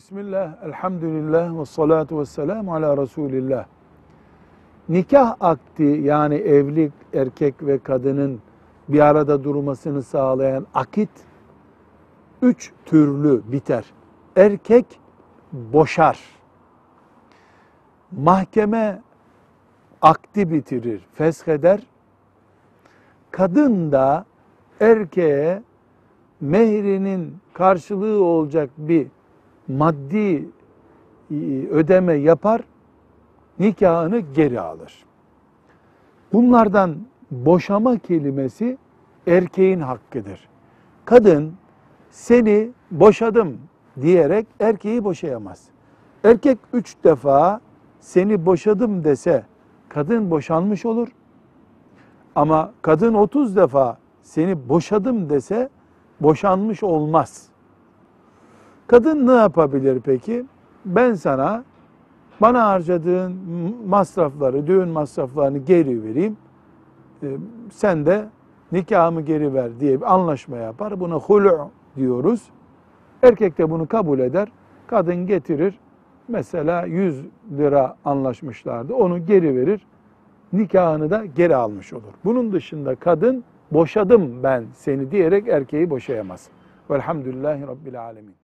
Bismillah, elhamdülillah ve salatu ve selamu ala Resulillah. Nikah akdi yani evlilik erkek ve kadının bir arada durmasını sağlayan akit üç türlü biter. Erkek boşar. Mahkeme akdi bitirir, fesheder. Kadın da erkeğe mehrinin karşılığı olacak bir maddi e, ödeme yapar, nikahını geri alır. Bunlardan boşama kelimesi erkeğin hakkıdır. Kadın seni boşadım diyerek erkeği boşayamaz. Erkek üç defa seni boşadım dese kadın boşanmış olur. Ama kadın 30 defa seni boşadım dese boşanmış olmaz. Kadın ne yapabilir peki? Ben sana bana harcadığın masrafları, düğün masraflarını geri vereyim. Ee, Sen de nikahımı geri ver diye bir anlaşma yapar. Buna hulu diyoruz. Erkek de bunu kabul eder. Kadın getirir. Mesela 100 lira anlaşmışlardı. Onu geri verir. Nikahını da geri almış olur. Bunun dışında kadın boşadım ben seni diyerek erkeği boşayamaz. Velhamdülillahi Rabbil Alemin.